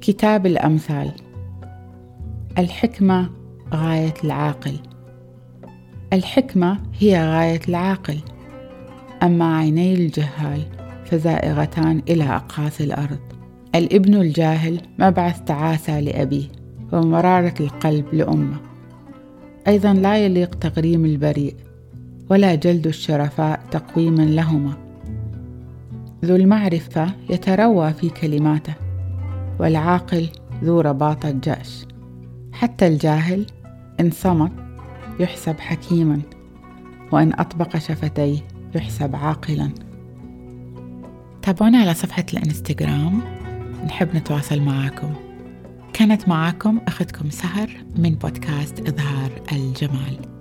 كتاب الأمثال. الحكمة غاية العاقل. الحكمة هي غاية العاقل. أما عيني الجهال فزائغتان إلى أقاصي الأرض. الابن الجاهل مبعث تعاسى لأبيه ومرارة القلب لأمه. أيضا لا يليق تغريم البريء ولا جلد الشرفاء تقويما لهما. ذو المعرفة يتروى في كلماته. والعاقل ذو رباطة جأش حتى الجاهل إن صمت يحسب حكيما وإن أطبق شفتيه يحسب عاقلا. تابعونا على صفحة الإنستغرام. نحب نتواصل معاكم. كانت معاكم أختكم سهر من بودكاست إظهار الجمال.